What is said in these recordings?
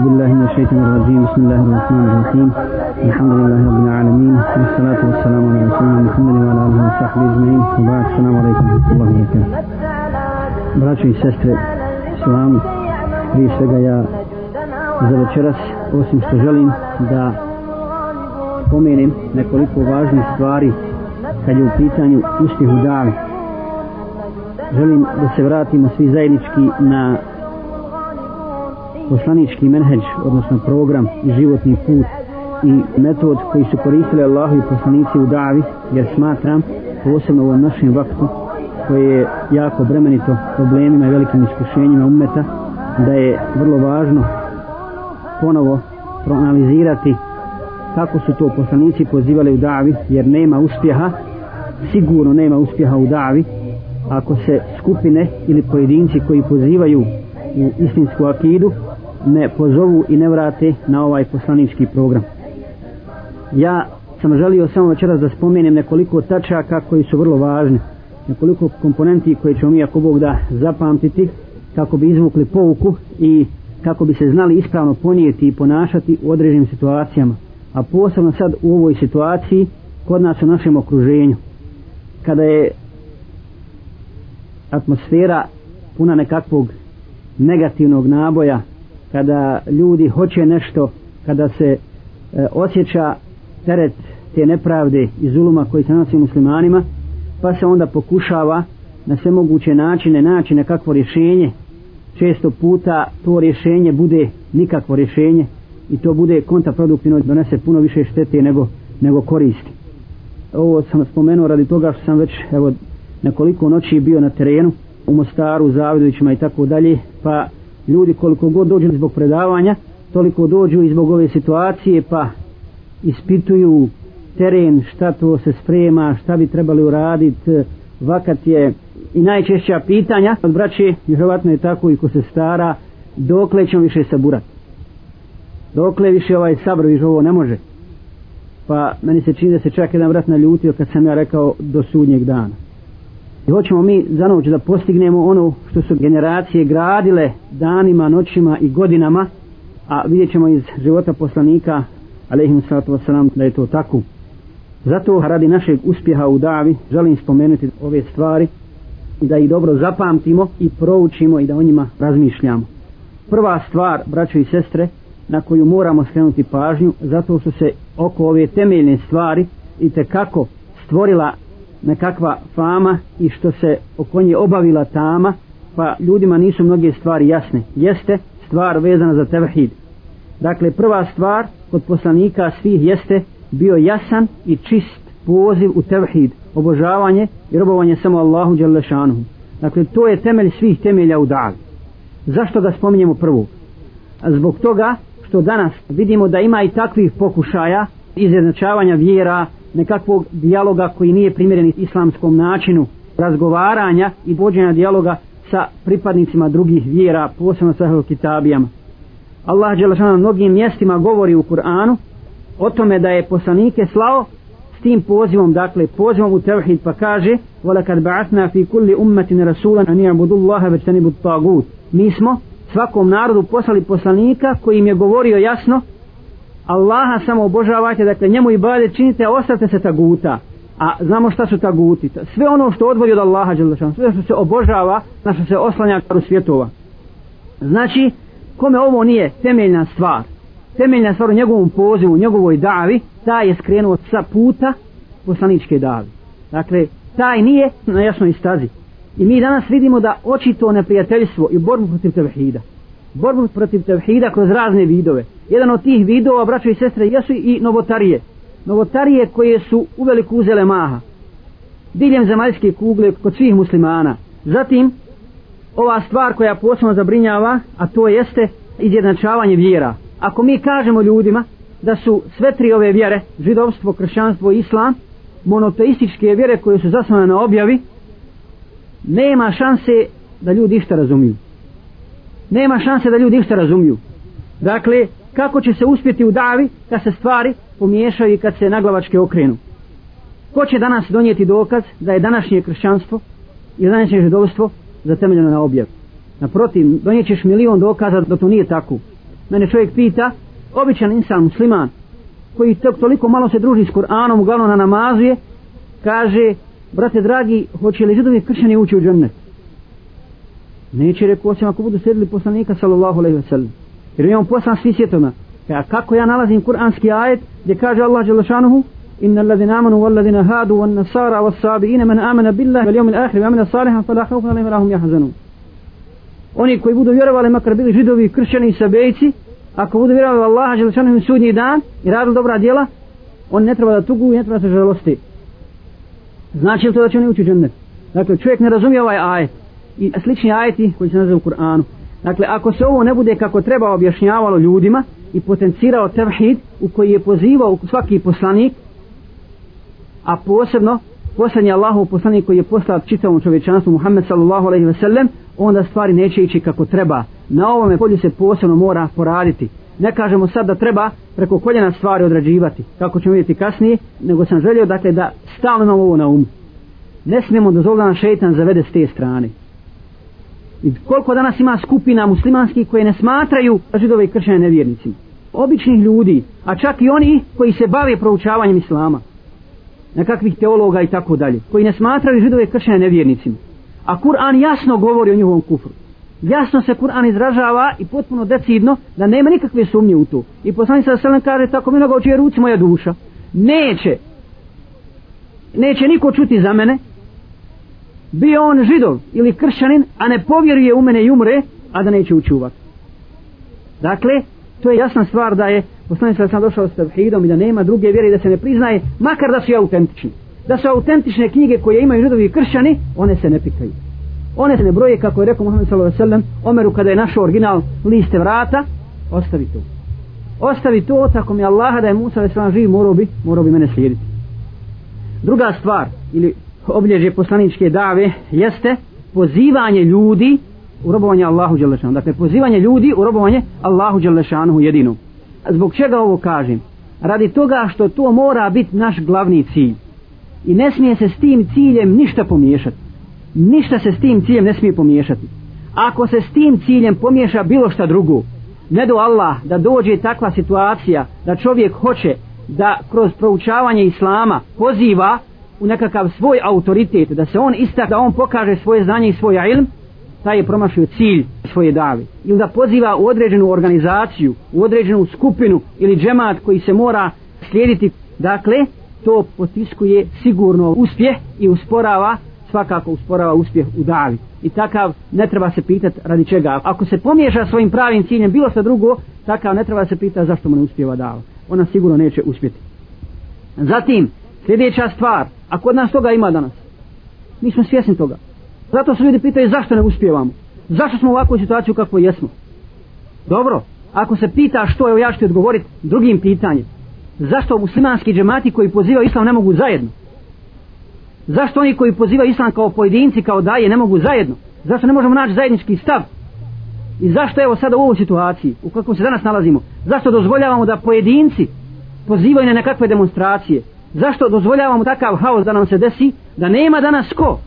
بالله من الشيطان الرجيم بسم الله الرحمن الرحيم الحمد لله رب العالمين والصلاة والسلام على رسولنا محمد وعلى آله وصحبه أجمعين وبعد السلام عليكم ورحمة الله وبركاته Braćo i sestre, salamu, prije svega ja za večeras, osim što želim da spomenem nekoliko važnih stvari kad je u pitanju uspjeh u davi. Želim da se vratimo svi zajednički na poslanički menheđ, odnosno program i životni put i metod koji su koristili Allahu i poslanici u davi, jer smatram, posebno u ovom našem vaktu, koje je jako bremenito problemima i velikim iskušenjima umeta, da je vrlo važno ponovo proanalizirati kako su to poslanici pozivali u davi, jer nema uspjeha, sigurno nema uspjeha u davi, ako se skupine ili pojedinci koji pozivaju u istinsku akidu ne pozovu i ne vrate na ovaj poslanički program. Ja sam želio samo večeras da spomenem nekoliko tačaka koji su vrlo važni, nekoliko komponenti koje ćemo mi ako Bog da zapamtiti kako bi izvukli pouku i kako bi se znali ispravno ponijeti i ponašati u određenim situacijama. A posebno sad u ovoj situaciji kod nas u našem okruženju. Kada je atmosfera puna nekakvog negativnog naboja, kada ljudi hoće nešto, kada se e, osjeća teret te nepravde i zuluma koji se nosi muslimanima, pa se onda pokušava na sve moguće načine naći nekakvo rješenje. Često puta to rješenje bude nikakvo rješenje i to bude kontraproduktivno i donese puno više štete nego, nego koristi. Ovo sam spomenuo radi toga što sam već evo, nekoliko noći bio na terenu u Mostaru, Zavidovićima i tako dalje, pa ljudi koliko god dođu zbog predavanja, toliko dođu i zbog ove situacije, pa ispituju teren, šta to se sprema, šta bi trebali uraditi, e, vakat je i najčešća pitanja od braće, vjerovatno je tako i ko se stara, dokle ćemo više saburati. Dokle više ovaj sabr, više ovo ne može. Pa meni se čini da se čak jedan vrat naljutio kad sam ja rekao do sudnjeg dana. I hoćemo mi za noć da postignemo ono što su generacije gradile danima, noćima i godinama, a vidjet ćemo iz života poslanika, alaihim sallatu wasalam, da je to tako. Zato radi našeg uspjeha u davi želim spomenuti ove stvari i da ih dobro zapamtimo i proučimo i da o njima razmišljamo. Prva stvar, braćo i sestre, na koju moramo skrenuti pažnju, zato su se oko ove temeljne stvari i te kako stvorila nekakva fama i što se oko nje obavila tama, pa ljudima nisu mnoge stvari jasne. Jeste stvar vezana za tevhid. Dakle, prva stvar kod poslanika svih jeste bio jasan i čist poziv u tevhid, obožavanje i robovanje samo Allahu Đalešanu. Dakle, to je temelj svih temelja u davi. Zašto ga spominjemo prvo? Zbog toga što danas vidimo da ima i takvih pokušaja izjednačavanja vjera, nekakvog dijaloga koji nije primjeren islamskom načinu razgovaranja i vođenja dijaloga sa pripadnicima drugih vjera, posebno sa kitabijama. Allah Đelešana na mnogim mjestima govori u Kur'anu o tome da je poslanike slao s tim pozivom, dakle pozivom u tevhid pa kaže وَلَكَدْ بَعَثْنَا فِي كُلِّ أُمَّةٍ رَسُولًا أَنِ يَعْبُدُ اللَّهَ وَجْتَنِبُ الطَّاغُوتِ Mi smo svakom narodu poslali poslanika koji im je govorio jasno Allaha samo obožavajte, dakle njemu i bade činite, a ostavite se taguta. A znamo šta su taguti. Sve ono što odvodi od Allaha, sve što se obožava, na što se oslanja karu svjetova. Znači, kome ovo nije temeljna stvar, temeljna stvar u njegovom pozivu, u njegovoj davi, taj je skrenuo sa puta poslaničke davi. Dakle, taj nije na jasnoj stazi. I mi danas vidimo da očito neprijateljstvo i borbu protiv tevhida borbu protiv tevhida kroz razne vidove. Jedan od tih vidova, braćo i sestre, jesu i novotarije. Novotarije koje su uveliko uzele maha. Diljem zemaljske kugle kod svih muslimana. Zatim, ova stvar koja posebno zabrinjava, a to jeste izjednačavanje vjera. Ako mi kažemo ljudima da su sve tri ove vjere, židovstvo, kršćanstvo i islam, monoteističke vjere koje su zasnovane na objavi, nema šanse da ljudi išta razumiju nema šanse da ljudi išta razumiju. Dakle, kako će se uspjeti u davi kad se stvari pomiješaju i kad se naglavačke okrenu. Ko će danas donijeti dokaz da je današnje kršćanstvo i današnje židovstvo zatemeljeno na objav? Naprotiv, donijećeš milion dokaza da to nije tako. mene čovjek pita običan insan musliman koji tek toliko malo se druži s Kur'anom uglavnom na namazu je kaže brate dragi hoće li židovi kršćani ući u džennet neće rekao osim ako budu sjedili poslanika sallallahu alaihi wa sallam jer imamo poslan svi svjetovima a kako ja nalazim kuranski ajet gdje kaže Allah Đelešanuhu إن الذين آمنوا والذين هادوا والنصارى والصابئين من آمن بالله واليوم الآخر وآمن صالحا فلا خوف عليهم ولا هم يحزنون oni koji budu vjerovali makar bili židovi, kršćani i sabejci ako budu vjerovali u Allaha želešanom im sudnji dan i radili dobra djela on ne treba da tugu i ne treba da se žalosti znači li to da će oni ući u džennet dakle čovjek ne razumije ovaj ajet i slični ajeti koji se nazivu u Kur'anu. Dakle ako se ovo ne bude kako treba objašnjavalo ljudima i potencirao tevhid u koji je pozivao svaki poslanik a posebno posljednji Allahov poslanik koji je poslao čitavom čovječanstvu Muhammed sallallahu alaihi ve sellem onda stvari neće ići kako treba. Na ovome polju se posebno mora poraditi. Ne kažemo sad da treba preko koljena stvari odrađivati kako ćemo vidjeti kasnije nego sam želio dakle da stalno imamo ovo na umu. Ne smijemo dozvoliti da nam šeitan zavede s te strane i koliko danas ima skupina muslimanskih koje ne smatraju židove i kršćane nevjernicima? Običnih ljudi a čak i oni koji se bave proučavanjem islama. Nekakvih teologa i tako dalje koji ne smatraju židove kršćane nevjernicima. A Kur'an jasno govori o njihovom kufru. Jasno se Kur'an izražava i potpuno decidno da nema nikakve sumnje u to. I poslanik sa selam kaže tako mi mnogo očije ruci moja duša. Neće. Neće niko čuti za mene bio on židov ili kršćanin a ne povjeruje u mene i umre a da neće učuvati dakle to je jasna stvar da je poslanik sa sam došao s tevhidom i da nema druge vjere i da se ne priznaje makar da su autentični. Da su autentične knjige koje imaju židovi i kršćani one se ne pitaju. one se ne broje kako je rekao Muhammed sallallahu alejhi ve sellem Omeru kada je našao original liste vrata ostavi to. Ostavi to tako mi Allaha da je Musa alejhi živ morao bi morao bi mene slijediti. Druga stvar ili obilježje poslaničke dave jeste pozivanje ljudi u robovanje Allahu Đelešanu. Dakle, pozivanje ljudi u robovanje Allahu Đelešanu jedinu. Zbog čega ovo kažem? Radi toga što to mora biti naš glavni cilj. I ne smije se s tim ciljem ništa pomiješati. Ništa se s tim ciljem ne smije pomiješati. Ako se s tim ciljem pomiješa bilo šta drugo, ne do Allah da dođe takva situacija da čovjek hoće da kroz proučavanje Islama poziva u nekakav svoj autoritet, da se on istak, da on pokaže svoje znanje i svoj ilm, taj je promašio cilj svoje dave. Ili da poziva u određenu organizaciju, u određenu skupinu ili džemat koji se mora slijediti. Dakle, to potiskuje sigurno uspjeh i usporava, svakako usporava uspjeh u davi. I takav ne treba se pitati radi čega. Ako se pomiješa svojim pravim ciljem bilo sa drugo, takav ne treba se pitati zašto mu ne uspjeva dava. Ona sigurno neće uspjeti. Zatim, sljedeća stvar, a kod nas toga ima danas. Mi smo svjesni toga. Zato se ljudi pitaju zašto ne uspijevamo. Zašto smo u ovakvoj situaciji kako jesmo. Dobro, ako se pita što je, ja ću odgovoriti drugim pitanjem. Zašto muslimanski džemati koji pozivaju islam ne mogu zajedno? Zašto oni koji pozivaju islam kao pojedinci, kao daje, ne mogu zajedno? Zašto ne možemo naći zajednički stav? I zašto evo sada u ovoj situaciji, u kakvom se danas nalazimo, zašto dozvoljavamo da pojedinci pozivaju na nekakve demonstracije? Zašto dozvoljavamo takav haos da nam se desi, da nema danas ko?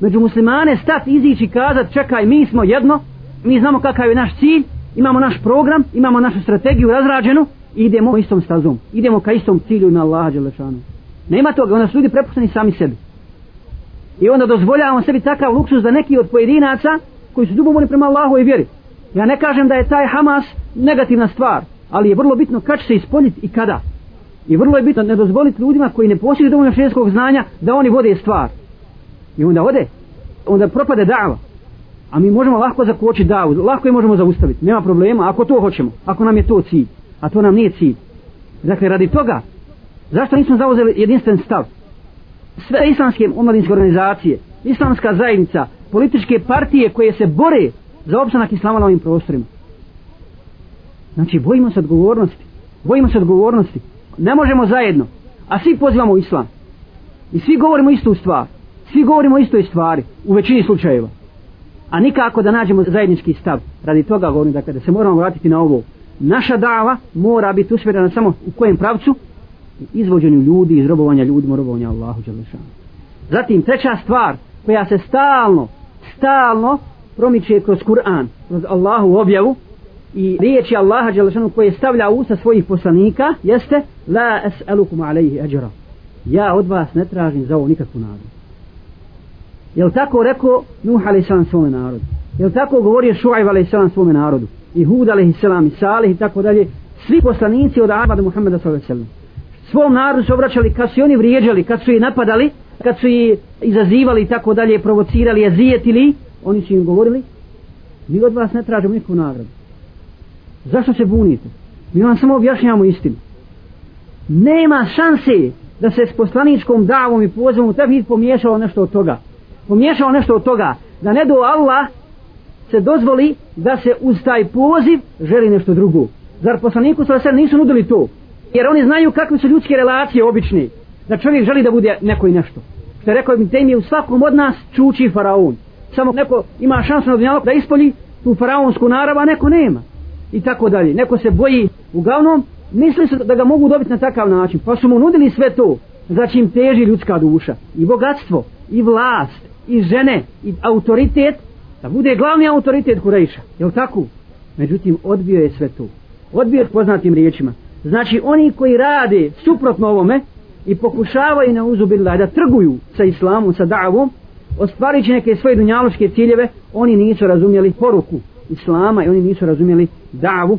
Među muslimane stat, izići kazat čekaj mi smo jedno mi znamo kakav je naš cilj imamo naš program imamo našu strategiju razrađenu i idemo istom stazom idemo ka istom cilju na Allaha Đelešanu. Nema toga onda su ljudi prepušteni sami sebi. I onda dozvoljavamo sebi takav luksus da neki od pojedinaca koji su ljubomorni prema Allahu i vjeri ja ne kažem da je taj Hamas negativna stvar ali je vrlo bitno kad će se ispoljiti i kada i vrlo je bitno ne dozvoliti ljudima koji ne posjeduju dovoljno šerijskog znanja da oni vode stvar I onda ode, onda propade dava. A mi možemo lahko zakočiti davu, lahko je možemo zaustaviti, nema problema, ako to hoćemo, ako nam je to cilj, a to nam nije cilj. Dakle, radi toga, zašto nismo zauzeli jedinstven stav? Sve islamske omladinske organizacije, islamska zajednica, političke partije koje se bore za opstanak islama na ovim prostorima. Znači, bojimo se odgovornosti. Bojimo se odgovornosti. Ne možemo zajedno. A svi pozivamo islam. I svi govorimo istu stvar svi govorimo isto istoj stvari u većini slučajeva a nikako da nađemo zajednički stav radi toga govorim dakle da se moramo vratiti na ovo naša dava mora biti usmjerena samo u kojem pravcu izvođenju ljudi, izrobovanja ljudi, robovanja Allahu Đalešanu. Zatim, treća stvar koja se stalno, stalno promiče kroz Kur'an, kroz Allahu objavu, i riječi Allaha Đelešanu koje stavlja u usta svojih poslanika jeste la es'alukum alaihi ajra ja od vas ne tražim za ovo nikakvu nagradu jel tako rekao Nuh a.s. svome narodu jel tako govorio Šuajb a.s. svome narodu i Hud a.s. i Salih i tako dalje svi poslanici od Abba do Muhammeda s.a.v. svom narodu se obraćali kad su oni vrijeđali kad su ih napadali kad su ih izazivali i tako dalje provocirali jezijetili, oni su im govorili mi od vas ne tražimo nikakvu nagradu zašto se bunite? Mi vam samo objašnjamo istinu. Nema šanse da se s poslaničkom davom i pozivom u tevhid pomiješalo nešto od toga. Pomiješalo nešto od toga da ne do Allah se dozvoli da se uz taj poziv želi nešto drugo. Zar poslaniku sa sve nisu nudili to? Jer oni znaju kakve su ljudske relacije obične. Da čovjek želi da bude neko i nešto. Što je rekao im temi u svakom od nas čuči faraon. Samo neko ima šansu na dunjalog da ispolji tu faraonsku narav a neko nema i tako dalje. Neko se boji uglavnom misli su da ga mogu dobiti na takav način pa su mu nudili sve to znači za čim teži ljudska duša i bogatstvo i vlast i žene i autoritet da bude glavni autoritet Kurejša je li tako? međutim odbio je sve to. Odbio je poznatim riječima. Znači oni koji rade suprotno ovome i pokušavaju na uzubila da trguju sa islamom, sa davom ostvarit neke svoje dunjaloške ciljeve oni nisu razumjeli poruku islama i oni nisu razumjeli davu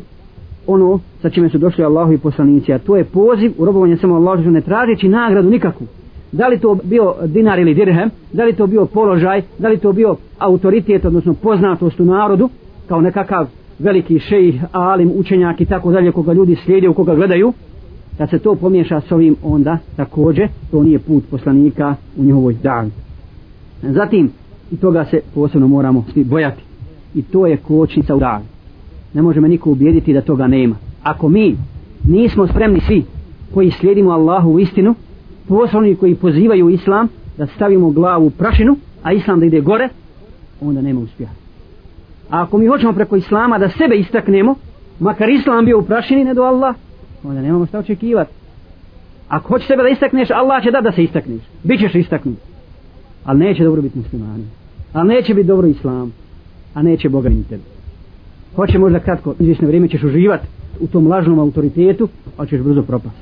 ono sa čime su došli Allahu i poslanici a to je poziv u robovanje samo Allahu ne tražeći nagradu nikakvu. Da li to bio dinar ili dirhem da li to bio položaj da li to bio autoritet odnosno poznatost u narodu kao nekakav veliki šejih, alim, učenjak i tako dalje koga ljudi slijede, u koga gledaju kad se to pomiješa s ovim onda također to nije put poslanika u njihovoj davi. Zatim i toga se posebno moramo svi bojati i to je kočnica u dan ne može me niko ubijediti da toga nema. Ako mi nismo spremni svi koji slijedimo Allahu u istinu poslovni koji pozivaju islam da stavimo glavu u prašinu a islam da ide gore onda nema uspjeha. A ako mi hoćemo preko islama da sebe istaknemo makar islam bio u prašini ne do Allah onda nemamo šta očekivati ako hoćeš sebe da istakneš Allah će da da se istakneš. Bit ćeš istaknut. Ali neće dobro biti muslimani. Ali neće biti dobro islam a neće Boga ni tebe. hoće možda kratko izvjesno vrijeme ćeš uživati u tom lažnom autoritetu ali ćeš brzo propast.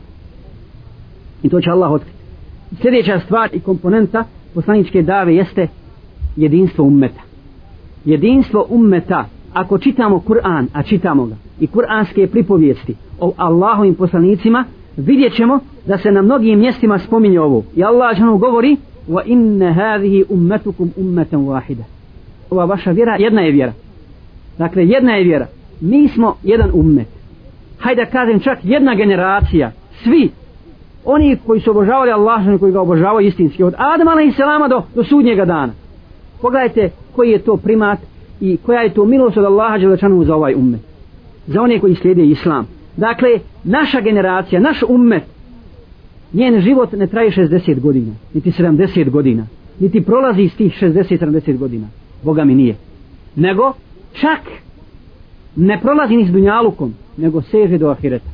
I to će Allah otkriti. Sljedeća stvar i komponenta poslaničke dave jeste jedinstvo ummeta. Jedinstvo ummeta ako čitamo Kur'an a čitamo ga i kuranske pripovijesti o Allahovim poslanicima vidjet ćemo da se na mnogim mjestima spominje ovo. I Allah žanu govori wa inne hadihi ummetukum ummetan wahida ova vaša vjera jedna je vjera. Dakle jedna je vjera. Mi smo jedan ummet. Hajde da kažem čak jedna generacija. Svi. Oni koji su obožavali Allah koji ga obožavaju istinski. Od Adama i Selama do, do sudnjega dana. Pogledajte koji je to primat i koja je to milost od Allaha Đelečanu za ovaj ummet. Za one koji slijede islam. Dakle naša generacija naš ummet njen život ne traje 60 godina niti 70 godina niti prolazi iz tih 60-70 godina. Boga mi nije. Nego čak ne prolazi ni s dunjalukom nego seže do ahireta.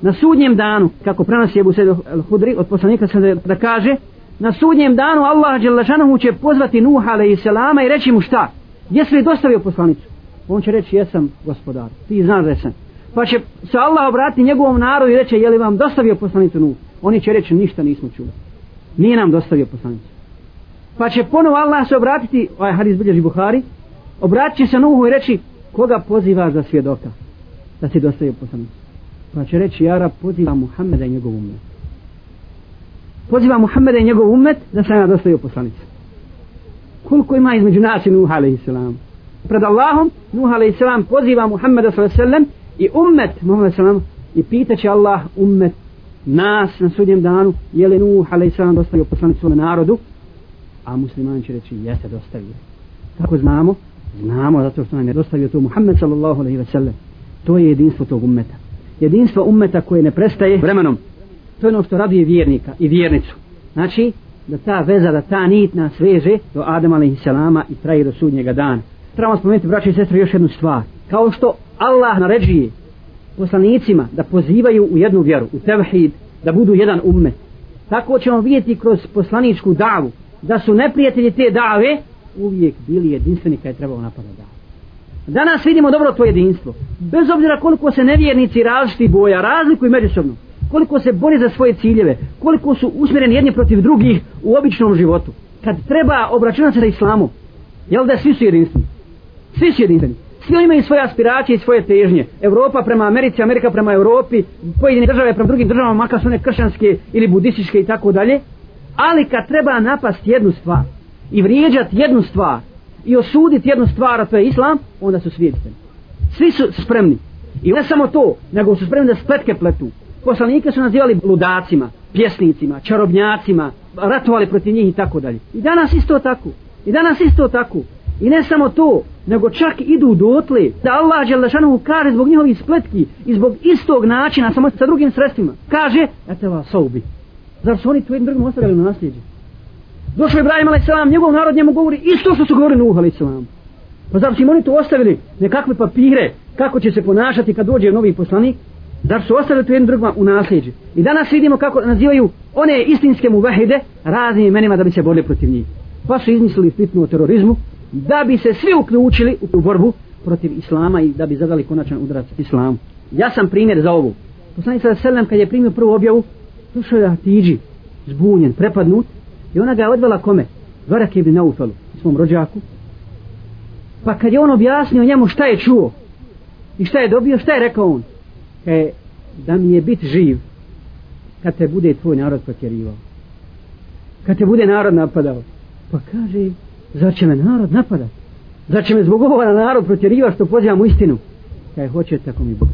Na sudnjem danu kako prenosi Ebu Sedu Hudri od poslanika se da kaže na sudnjem danu Allah Đelešanohu će pozvati Nuha alaih i reći mu šta? Jesi li dostavio poslanicu? On će reći jesam gospodar ti znaš da sam pa će se Allah obratiti njegovom narodu i reći je li vam dostavio poslanicu Nuh? Oni će reći ništa nismo čuli. Nije nam dostavio poslanicu pa će ponovo Allah se obratiti ovaj hadis bilježi Buhari obratit će se Nuhu i reći koga poziva za svjedoka da se dostaje poslanik. pa će reći Jara poziva Muhammeda i njegov umet poziva Muhammeda i njegov umet da se ja dostaje poslanicu koliko ima između nas i Nuh a.s. pred Allahom Nuh a.s. poziva Muhammeda sallallahu i umet Muhammeda sallam i pitaće Allah umet nas na sudnjem danu je li Nuh a.s. salam dostavio poslanicu svome narodu a musliman će reći jeste dostavio. Kako znamo? Znamo zato što nam je dostavio to Muhammed sallallahu alaihi ve sellem. to je jedinstvo tog ummeta. Jedinstvo ummeta koje ne prestaje vremenom. To je ono što raduje vjernika i vjernicu. Znači da ta veza, da ta nit nas veže do Adama alaihi salama i traje do sudnjega dana. Trebamo spomenuti braći i sestre još jednu stvar. Kao što Allah naređuje poslanicima da pozivaju u jednu vjeru u tevhid da budu jedan ummet tako ćemo vidjeti kroz poslaničku davu da su neprijatelji te dave uvijek bili jedinstveni kada je trebalo napadati dave. Danas vidimo dobro to jedinstvo. Bez obzira koliko se nevjernici različiti boja, razlikuju međusobno, koliko se bori za svoje ciljeve, koliko su usmjereni jedni protiv drugih u običnom životu. Kad treba obračunati se sa islamom, jel da svi su jedinstveni? Svi su jedinstveni. Svi oni imaju svoje aspiracije i svoje težnje. Evropa prema Americi, Amerika prema Europi, pojedine države prema drugim državama, makar su one kršćanske ili budističke i tako dalje. Ali kad treba napast jednu stvar i vrijeđati jednu stvar i osuditi jednu stvar, a to je islam, onda su svi jedinstveni. Svi su spremni. I ne samo to, nego su spremni da spletke pletu. Poslanike su nazivali ludacima, pjesnicima, čarobnjacima, ratovali protiv njih i tako dalje. I danas isto tako. I danas isto tako. I ne samo to, nego čak idu dotle da Allah Đelešanovu kaže zbog njihovih spletki i zbog istog načina, samo sa drugim sredstvima. Kaže, ete vas saubi. Zar su oni tu jednim drugim ostavili na nasljeđe? Došao Ibrahim a.s. njegov narod njemu govori isto što su govorili Nuh a.s. Pa zar su im oni tu ostavili nekakve papire kako će se ponašati kad dođe novi poslanik? Zar su ostavili tu jednim drugima u nasljeđe? I danas vidimo kako nazivaju one istinske muvahide raznim imenima da bi se borili protiv njih. Pa su izmislili fitnu o terorizmu, da bi se svi uključili u borbu protiv islama i da bi zadali konačan udarac islamu. Ja sam primjer za ovu. Poslanik sada selam kad je primio prvu objavu, Slušao je Hatidži, zbunjen, prepadnut, i ona ga je odvela kome? Varak ibn Naufalu, svom rođaku. Pa kad je on objasnio njemu šta je čuo i šta je dobio, šta je rekao on? E, da mi je bit živ kad te bude tvoj narod potjerivao. Kad te bude narod napadao. Pa kaže, Zar će me narod napadat? Zar će me zbog ovoga narod protjeriva što pozivam u istinu? Kaj hoće tako mi Bog.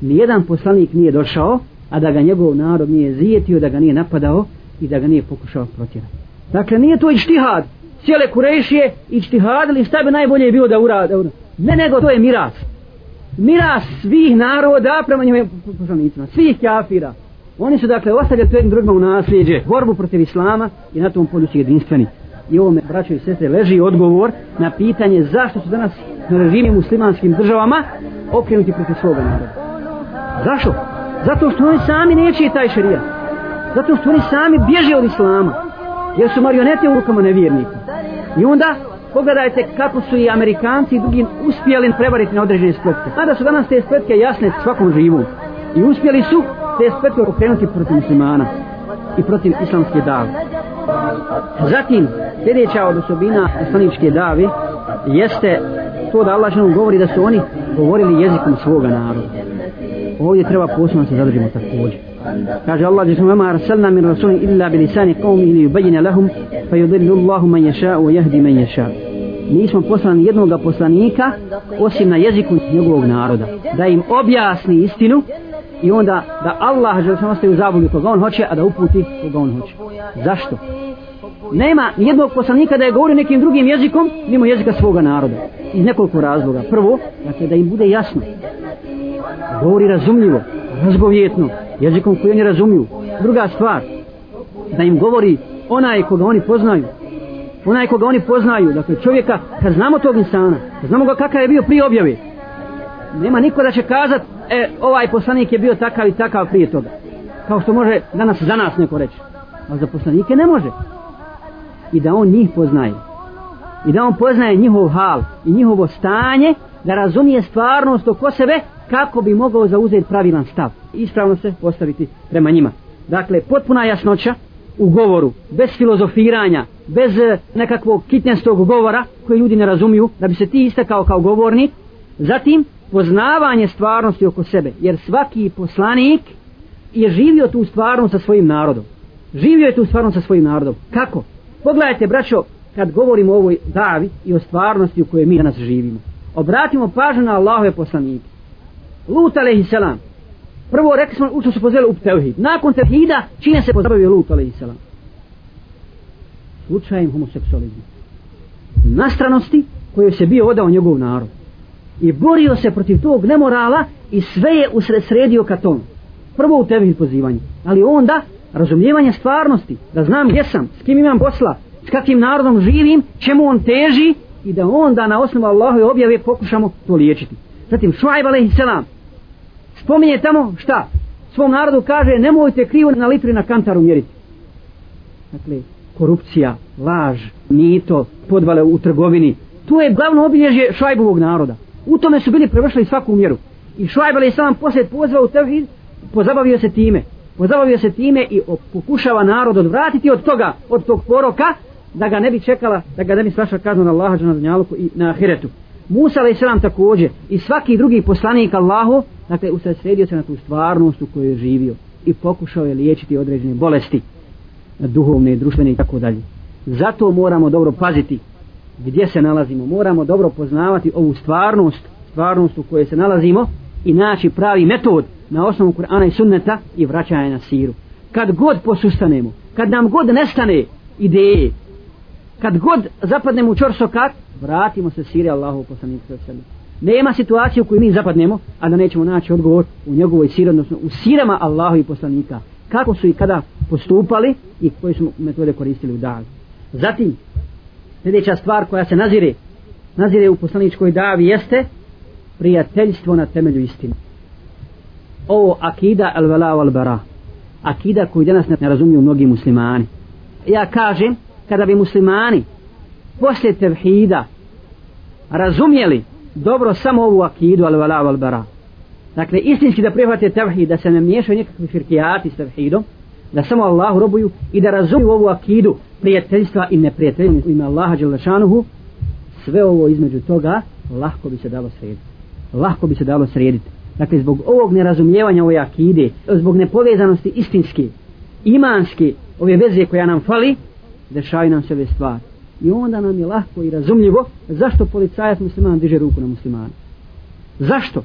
Nijedan poslanik nije došao, a da ga njegov narod nije zijetio, da ga nije napadao i da ga nije pokušao protjerati. Dakle, nije to ištihad. Cijele kurešije ištihadili šta bi najbolje bilo da urade. Ono. Ne, nego to je miras. Miras svih naroda prema njima poslanicima. Svih kafira. Oni su dakle ostavljali to jednim drugima u nasljeđe, borbu protiv islama i na tom polju su jedinstveni i ovome braćo i sestre leži odgovor na pitanje zašto su danas na režimi muslimanskim državama okrenuti protiv svoga naroda. Zašto? Zato što oni sami neće taj šarijat. Zato što oni sami bježe od islama. Jer su marionete u rukama nevjernika. I onda pogledajte kako su i Amerikanci i drugi uspjeli prevariti na određene spletke. Mada su danas te spletke jasne svakom živu. I uspjeli su te spletke okrenuti protiv muslimana i protiv islamske dave. Zatim, sljedeća od osobina islamičke davi jeste to da Allah što govori da su oni govorili jezikom svoga naroda. Ovdje treba posebno se zadržimo također. Kaže Allah je vama arsalna min rasulin illa bi lisani qawmi ili yubayyana lahum fa yudillu Allahu man yasha wa yahdi man yasha. Nismo poslani jednog poslanika osim na jeziku njegovog naroda da im objasni istinu i onda da Allah žele samo ostaje u zabudi koga on hoće, a da uputi koga on hoće. Zašto? Nema jednog poslanika da je govori nekim drugim jezikom mimo jezika svoga naroda. Iz nekoliko razloga. Prvo, dakle, da im bude jasno. Govori razumljivo, razgovjetno, jezikom koji oni razumiju. Druga stvar, da im govori onaj koga oni poznaju. Onaj koga oni poznaju, dakle čovjeka, kad znamo tog insana, kad znamo ga kakav je bio prije objave, nema niko da će kazat e, ovaj poslanik je bio takav i takav prije toga kao što može danas za nas neko reći a za poslanike ne može i da on njih poznaje i da on poznaje njihov hal i njihovo stanje da razumije stvarnost oko sebe kako bi mogao zauzeti pravilan stav. I ispravno se postaviti prema njima. Dakle potpuna jasnoća u govoru bez filozofiranja bez eh, nekakvog kitnjastog govora koji ljudi ne razumiju da bi se ti istakao kao govornik. Zatim poznavanje stvarnosti oko sebe jer svaki poslanik je živio tu stvarnost sa svojim narodom. Živio je tu stvarnost sa svojim narodom. Kako? pogledajte braćo kad govorimo o ovoj davi i o stvarnosti u kojoj mi danas živimo. Obratimo pažnju na Allahove poslanike. Lut alaihi selam prvo rekli smo ušto su pozveli u tevhid. Nakon tevhida čine se pozabavio Lut alaihi selam slučajem homoseksualizmu nastranosti koje se bio odao njegov narod. I borio se protiv tog nemorala i sve je usredsredio ka tomu. Prvo u tevhid pozivanje, ali onda razumljivanje stvarnosti, da znam gdje sam, s kim imam posla, s kakvim narodom živim, čemu on teži i da onda na osnovu Allahove objave pokušamo to liječiti. Zatim Šuajb a.s. selam spominje tamo šta? Svom narodu kaže nemojte krivo na litri na kantaru mjeriti. Dakle, korupcija, laž, mito, podvale u trgovini. To je glavno obilježje Šuajbovog naroda U tome su bili prevršili svaku mjeru. I Šuajb a.s. sam poslije pozvao u tevhid, pozabavio se time. Pozabavio se time i pokušava narod odvratiti od toga, od tog poroka, da ga ne bi čekala, da ga ne bi svaša kazna na Allaha na dunjaluku i na ahiretu. Musa alaih sallam također i svaki drugi poslanik Allahu, dakle usredsredio se na tu stvarnost u kojoj je živio i pokušao je liječiti određene bolesti duhovne, društvene i tako dalje. Zato moramo dobro paziti gdje se nalazimo. Moramo dobro poznavati ovu stvarnost, stvarnost u kojoj se nalazimo i naći pravi metod na osnovu Kur'ana i sunneta i vraćanje na siru. Kad god posustanemo, kad nam god nestane ideje, kad god zapadnemo u čorsokat, vratimo se siri Allahu poslaniku sallallahu Nema situacije u kojoj mi zapadnemo, a da nećemo naći odgovor u njegovoj siri, odnosno u sirama Allahu i poslanika. Kako su i kada postupali i koje su metode koristili u davi. Zatim, sljedeća stvar koja se nazire, nazire u poslaničkoj davi jeste prijateljstvo na temelju istine. Ovo akida al vala al bara. Akida koju danas ne razumiju mnogi muslimani. Ja kažem, kada bi muslimani poslije tevhida razumjeli dobro samo ovu akidu al vala al bara. Dakle, istinski da prihvate tevhid, da se ne miješaju nikakvi firkijati s tevhidom, da samo Allahu robuju i da razumiju ovu akidu prijateljstva i neprijateljstva u ime Allaha Đelešanuhu, sve ovo između toga lahko bi se dalo srediti. Lahko bi se dalo srediti. Dakle, zbog ovog nerazumijevanja ove akide, zbog nepovezanosti istinski imanski ove veze koja nam fali, dešaju nam se ove stvari. I onda nam je lahko i razumljivo zašto policajac musliman diže ruku na muslimana. Zašto?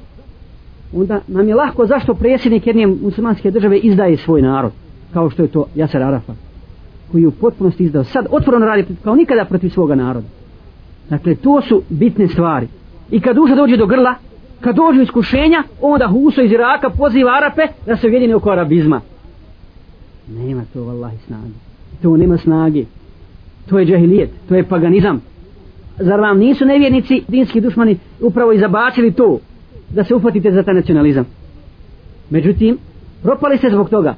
Onda nam je lahko zašto predsjednik jedne muslimanske države izdaje svoj narod. Kao što je to Jasar Arafat. Koji je u potpunosti izdao. Sad otvoreno radi kao nikada protiv svoga naroda. Dakle, to su bitne stvari. I kad duša dođe do grla, kad dođe iskušenja, onda Huso iz Iraka poziva Arape da se ujedine oko arabizma. Nema to, vallahi, snage. To nema snage to je džahilijet, to je paganizam. Zar vam nisu nevjernici, dinski dušmani, upravo izabacili to, da se uhvatite za taj nacionalizam? Međutim, propali ste zbog toga.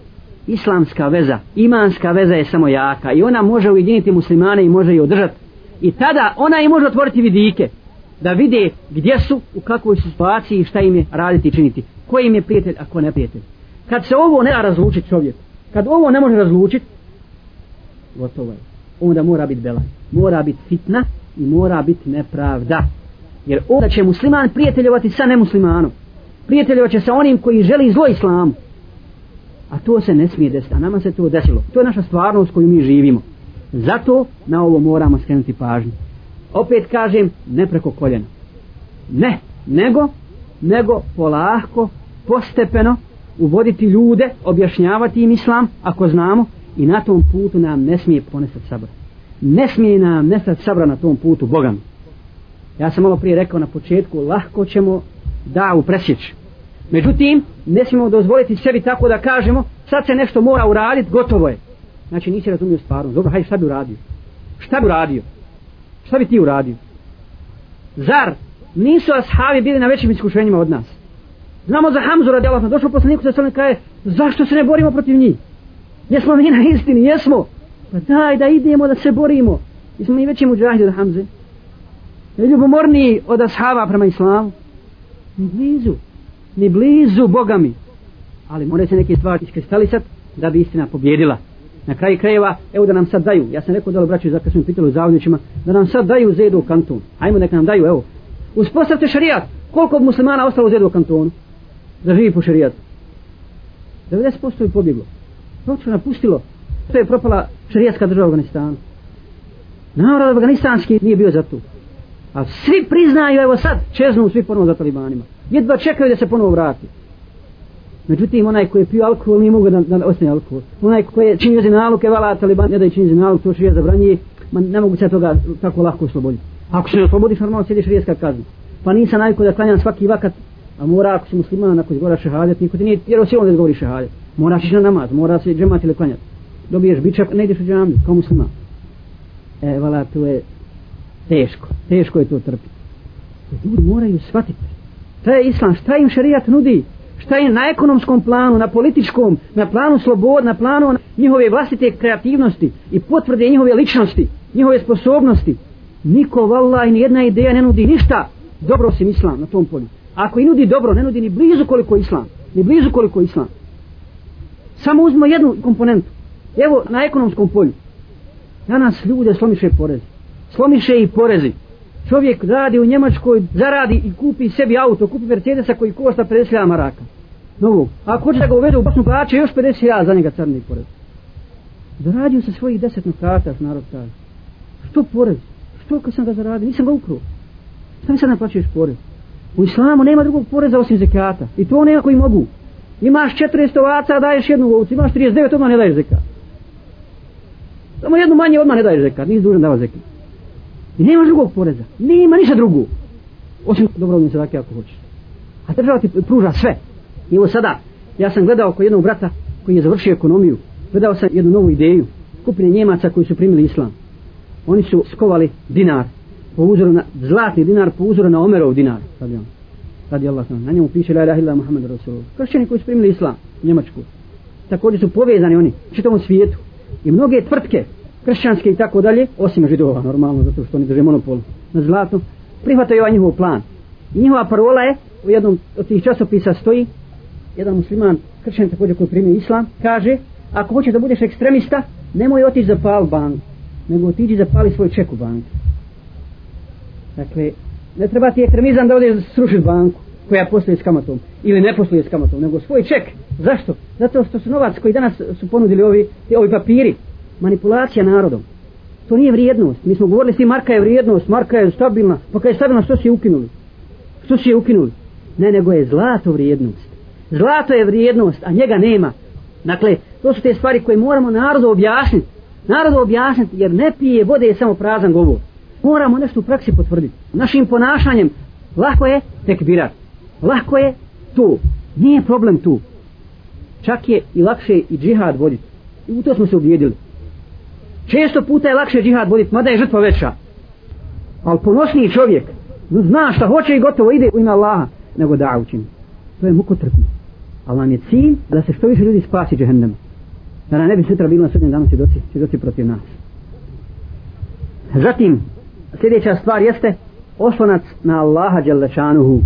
Islamska veza, imanska veza je samo jaka i ona može ujediniti muslimane i može ih održati. I tada ona i može otvoriti vidike da vide gdje su, u kakvoj su situaciji i šta im je raditi i činiti. Ko im je prijatelj, a ko ne prijatelj. Kad se ovo ne da razlučiti čovjek, kad ovo ne može razlučiti, gotovo je onda mora biti belaj. Mora biti fitna i mora biti nepravda. Jer onda će musliman prijateljovati sa nemuslimanom. Prijateljovat će sa onim koji želi zlo islamu. A to se ne smije desiti. A nama se to desilo. To je naša stvarnost koju mi živimo. Zato na ovo moramo skrenuti pažnju. Opet kažem, ne preko koljena. Ne, nego, nego polahko, postepeno, uvoditi ljude, objašnjavati im islam, ako znamo, i na tom putu nam ne smije ponestati sabra ne smije nam nestati sabra na tom putu Bogam ja sam malo prije rekao na početku lahko ćemo da u presjeć međutim ne smijemo dozvoliti sebi tako da kažemo sad se nešto mora uraditi gotovo je. Znači nisi razumio stvarno. Dobro hajde šta bi uradio? Šta bi uradio? Šta bi ti uradio? Zar nisu ashabi bili na većim iskušenjima od nas? Znamo za Hamzu radi Allah došao poslaniku sa kaže zašto se ne borimo protiv njih? Jesmo mi na istini, jesmo. Pa daj da idemo da se borimo. Jesmo mi veći muđahidi od Hamze. Ne ljubomorniji od ashaba prema islamu. Ni blizu. Ni blizu Boga mi. Ali moraju se neke stvari iskristalisati da bi istina pobjedila. Na kraju krajeva, evo da nam sad daju. Ja sam rekao da li braću za kad smo pitali u zavodnićima, da nam sad daju zedu u kantonu. Hajmo neka nam daju, evo. Uspostavte šarijat. Koliko muslimana ostalo zedu u kantonu? Da živi po šarijatu. 90% je pobjeglo. Proču napustilo. To je propala šarijetska država u Afganistanu. Narod afganistanski nije bio za to. A svi priznaju, evo sad, čeznu svi ponovo za talibanima. Jedva čekaju da se ponovo vrati. Međutim, onaj koji je pio alkohol nije mogu da, da ostane alkohol. Onaj koji je činio zinaluke, vala taliban, ne da je čini zinaluk, to je zabranje, ma ne mogu se toga tako lako osloboditi. Ako se ne oslobodiš, normalno sjediš rijeska kazna. Pa nisam najko da klanjam svaki vakat, a mora ako si musliman, ako izgora šehadet, niko ti nije, jer osim da izgovori šehadet moraš ići na namaz, mora se džemat ili klanjati. Dobiješ bičak, ne ideš u džamiju, kao muslima. E, vala, to je teško, teško je to trpiti. Ljudi moraju shvatiti. Šta je islam, šta im šarijat nudi? Šta je na ekonomskom planu, na političkom, na planu slobod, na planu njihove vlastite kreativnosti i potvrde njihove ličnosti, njihove sposobnosti. Niko, vallaj, ni jedna ideja ne nudi ništa. dobro osim islam na tom polju. Ako i nudi dobro, ne nudi ni blizu koliko islam. Ni blizu koliko islam. Samo uzmo jednu komponentu. Evo na ekonomskom polju. Danas ljude slomiše porezi. Slomiše i porezi. Čovjek radi u Njemačkoj, zaradi i kupi sebi auto, kupi Mercedesa koji košta 50.000 maraka. Novo. A ako hoće da ga uvede u Bosnu plaće, još 50.000 za njega crni porez. Zaradio sa svojih deset nukata, narod kaže. Što porez? Što kad sam ga zaradio? Nisam ga ukruo. Šta mi sad naplaćuješ porez? U islamu nema drugog poreza osim zekata. I to nema koji mogu. Imaš 400 ovaca, daješ jednu ovcu. Imaš 39, odmah ne daješ zekat. Samo jednu manje, odmah ne daješ zekat. Nisi dužan dava zekat. I nema drugog poreza. Nema ništa drugo. Osim dobrovodni sadake ako hoćeš. A država ti pruža sve. I evo sada, ja sam gledao kod jednog brata koji je završio ekonomiju. Gledao sam jednu novu ideju. Skupine Njemaca koji su primili islam. Oni su skovali dinar po uzoru na zlatni dinar po uzoru na Omerov dinar radi radi Allah na njemu piše la ilaha illa Muhammed Rasulullah. Kršćani koji su primili islam u Njemačku također su povezani oni u čitavom svijetu. I mnoge tvrtke kršćanske i tako dalje osim židova normalno zato što oni drže monopol na zlatu prihvataju ovaj njihov plan. I njihova parola je u jednom od tih časopisa stoji jedan musliman kršćan također koji primio islam kaže ako hoćeš da budeš ekstremista nemoj otići za pal bank nego otiđi zapali svoj ček u banki Dakle, ne treba ti ekstremizam da odeš srušiti banku koja posluje s kamatom ili ne posluje s kamatom, nego svoj ček. Zašto? Zato što su novac koji danas su ponudili ovi, ovi papiri, manipulacija narodom. To nije vrijednost. Mi smo govorili svi marka je vrijednost, marka je stabilna. Pa kada je stabilna, što si je ukinuli? Što si je ukinuli? Ne, nego je zlato vrijednost. Zlato je vrijednost, a njega nema. Dakle, to su te stvari koje moramo narodu objasniti. Narodu objasniti, jer ne pije vode je samo prazan govor moramo nešto u praksi potvrditi. Našim ponašanjem lako je tekbirat. Lako je tu. Nije problem tu. Čak je i lakše i džihad voditi. I u to smo se ubijedili. Često puta je lakše džihad voditi, mada je žrtva veća. Ali ponosniji čovjek zna šta hoće i gotovo ide u ime Allaha, nego da učini. To je mukotrpno. Ali nam je cilj da se što više ljudi spasi džehendama. Da nam ne bi sutra bilo na sudnjem danu svjedoci, svjedoci protiv nas. Zatim, sljedeća stvar jeste oslonac na Allaha Đalešanuhu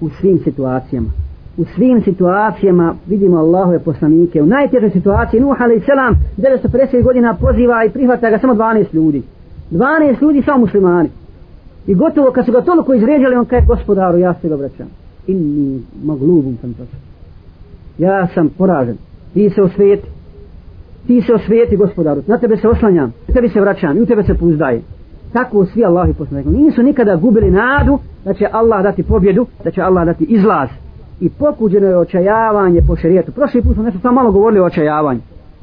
u svim situacijama. U svim situacijama vidimo Allahove poslanike. U najtežoj situaciji Nuh alaih selam 950 godina poziva i prihvata ga samo 12 ljudi. 12 ljudi samo muslimani. I gotovo kad su ga toliko izređali on kaže gospodaru ja se obraćam. Inni maglubum sam to. Ja sam poražen. Ti se osvijeti. Ti se osvijeti gospodaru. Na tebe se oslanjam. Na tebi se vraćam. I u tebe se puzdajem tako svi Allahi poslanik. nisu nikada gubili nadu da će Allah dati pobjedu da će Allah dati izlaz. I pokuđeno je očajavanje po šerijetu. Prošli put smo nešto samo malo govorili o očajavanju.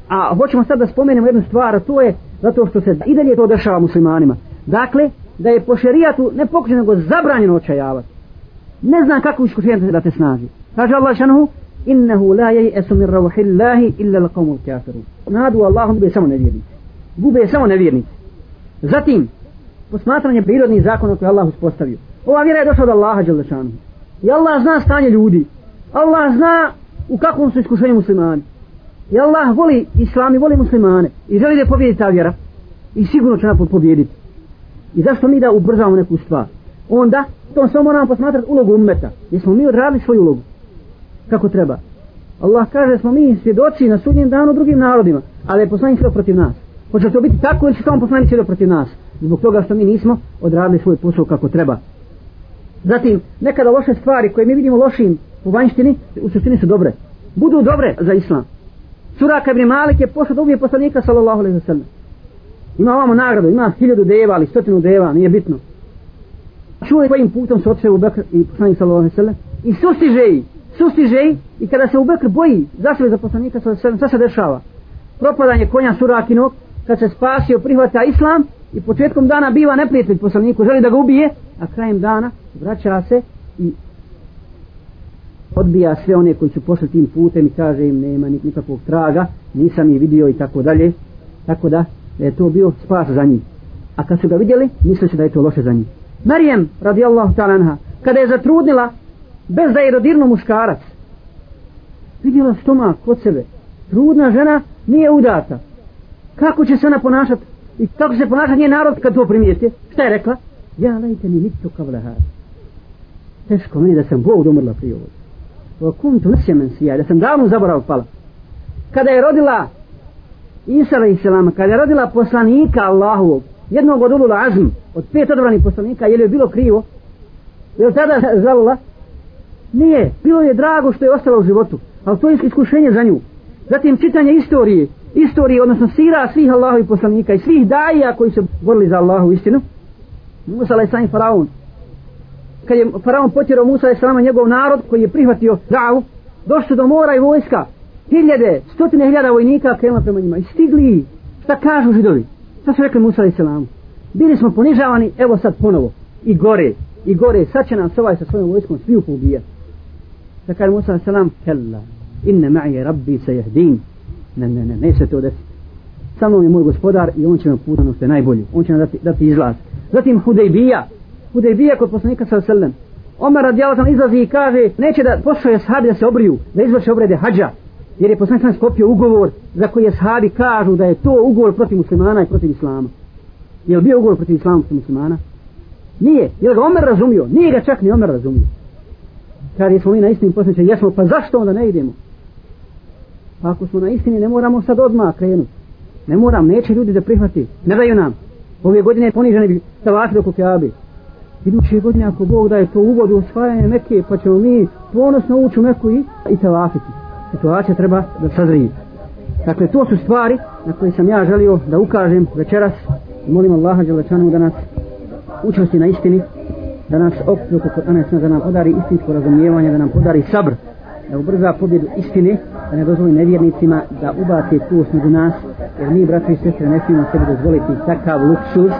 A hoćemo sad da spomenemo jednu stvar a to je zato što se i dalje to dešava muslimanima. Dakle da je po šerijatu ne pokuđeno nego zabranjeno očajavati. Ne znam kako iskušenje da te snaži. Kaže Allah šanuhu innehu la jesu min rauhillahi illa laqawmul kafiru. nadu Allahom gube samo nevjernici. Gube samo nevjernici. Zatim posmatranje prirodnih zakona koje Allah uspostavio. Ova vjera je došla od Allaha Đelešanu. I Allah zna stanje ljudi. Allah zna u kakvom su iskušenju muslimani. I Allah voli islam i voli muslimane. I želi da pobjedi ta vjera. I sigurno će napod pobjediti. I zašto mi da ubrzamo neku stvar? Onda, to samo moramo posmatrati ulogu ummeta. Jer smo mi odradili svoju ulogu. Kako treba. Allah kaže smo mi svjedoci na sudnjem danu drugim narodima. Ali je poslanik sve protiv nas. Hoće to biti tako ili će samo poslanik sve protiv nas zbog toga što mi nismo odradili svoj posao kako treba. Zatim, nekada loše stvari koje mi vidimo lošim u vanjštini, u suštini su dobre. Budu dobre za islam. Suraka ibn Malik je pošao da ubije poslanika sallallahu alaihi wa sallam. Ima ovamo nagradu, ima hiljadu deva ali stotinu deva, nije bitno. Čuo je kojim putom se otišao u Bekr i poslanik sallallahu alaihi wa sallam. I sustiže i, sustiže i kada se u Bekr boji za za poslanika sallallahu alaihi wa sallam, šta se dešava? Propadanje konja Surakinog, kad se spasio, prihvata islam, i početkom dana biva neprijatelj poslaniku, želi da ga ubije, a krajem dana vraća se i odbija sve one koji su pošli tim putem i kaže im nema nikakvog traga, nisam ih vidio i tako dalje. Tako da je to bio spas za njih. A kad su ga vidjeli, misle se da je to loše za njih. Marijem, radijallahu ta'ala kada je zatrudnila, bez da je rodirno muškarac, vidjela stomak kod sebe. Trudna žena nije udata. Kako će se ona ponašati? I kako se ponaša njen narod kad to primijesti? Šta je rekla? Ja lajte mi nitu kao lehar. teško meni da sam Bog umrla prije ovog. Wa kuntu nasjemen sija, da sam davno zaborav pala. Kada je rodila Isa a.s. kada je rodila poslanika Allahovog, jednog od ulula azm, od pet odobranih poslanika, je li je bilo krivo? Je li tada žalila? Nije, bilo je drago što je ostalo u životu, ali to je iskušenje za nju. Zatim čitanje istorije, istorije, odnosno sira svih Allahovi poslanika i svih daija koji su borili za Allahu istinu. Musa a.s. faraon. Kad je faraon potjerao Musa a.s. njegov narod koji je prihvatio davu, došli do mora i vojska, hiljade, stotine hiljada vojnika krenula prema njima i stigli, šta kažu židovi? Šta su rekli Musa a.s. Bili smo ponižavani, evo sad ponovo, i gore, i gore, sad će nas ovaj sa svojom vojskom svi upobijati. Da kaže Musa a.s. Kella, inne ma'i rabbi se jehdin. Ne, ne, ne, ne se to desiti. Sa mnom je moj gospodar i on će nam putano što je najbolji. On će nam dati, dati izlaz. Zatim Hudejbija. Hudejbija kod poslanika sa selem. Omer radijalatan izlazi i kaže neće da pošle sahabi da se obriju, da izvrše obrede hađa. Jer je poslanik sam skopio ugovor za koji je sahabi kažu da je to ugovor protiv muslimana i protiv islama. Je li bio ugovor protiv islama protiv muslimana? Nije. Je li ga Omer razumio? Nije ga čak ni Omer razumio. Kad jesmo mi na istim poslaniče, jesmo, pa zašto onda ne idemo? Pa ako smo na istini, ne moramo sad odmah krenuti. Ne moram, neće ljudi da prihvati. Ne daju nam. Ove godine poniženi bi tavafi dok u Kjabi. Iduće godine, ako Bog daje to uvod u osvajanje Mekke, pa ćemo mi ponosno ući u Meku i, i tavafiti. Situacija treba da sazrije. Dakle, to su stvari na koje sam ja želio da ukažem večeras. Molim Allaha Đelečanu da nas učvrsti na istini, da nas okupio kod Kur'ana da nam podari istinsko razumijevanje, da nam podari sabr, da ubrza pobjedu istine, da ne dozvoli nevjernicima da ubace kurs među nas, jer mi, braći i sestre, ne smijemo sebi dozvoliti takav luksuz.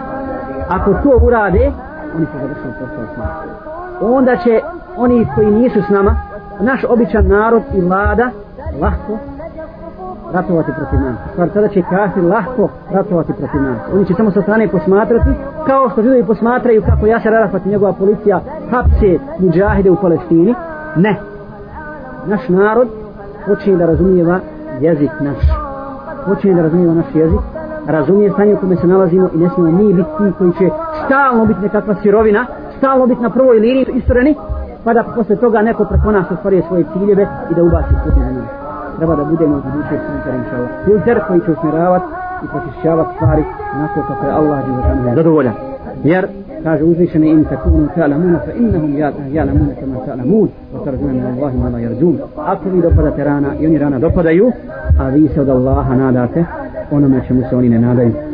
Ako to urade, oni su završili posao s nama. Onda će oni koji nisu s nama, naš običan narod i vlada, lahko ratovati protiv nas. Stvar tada će kafir lahko ratovati protiv nas. Oni će samo sa strane posmatrati, kao što židovi posmatraju kako Jasar Arafat i njegova policija hapse muđahide u Palestini. Ne. Naš narod počinje da razumijeva jezik naš. Počinje da razumijeva naš jezik, razumije stanje u kome se nalazimo i ne smijemo mi biti ti koji će stalno biti nekakva sirovina, stalno biti na prvoj liniji istoreni, pa da posle toga neko preko nas ostvaruje svoje ciljeve i da ubaci put na nas. Treba da budemo u buduće filter, inša Filter koji će usmjeravati i pročišćavati stvari na to kako je Allah je zadovoljan. Jer kaže uzvišeni in takunu ta'lamuna fa innahum ya'lamuna kama ta'lamun wa tarjuna min Allahi ma la yarjun. Ako vi dopadate rana i oni rana dopadaju a vi se od Allaha nadate onome čemu se oni ne nadaju.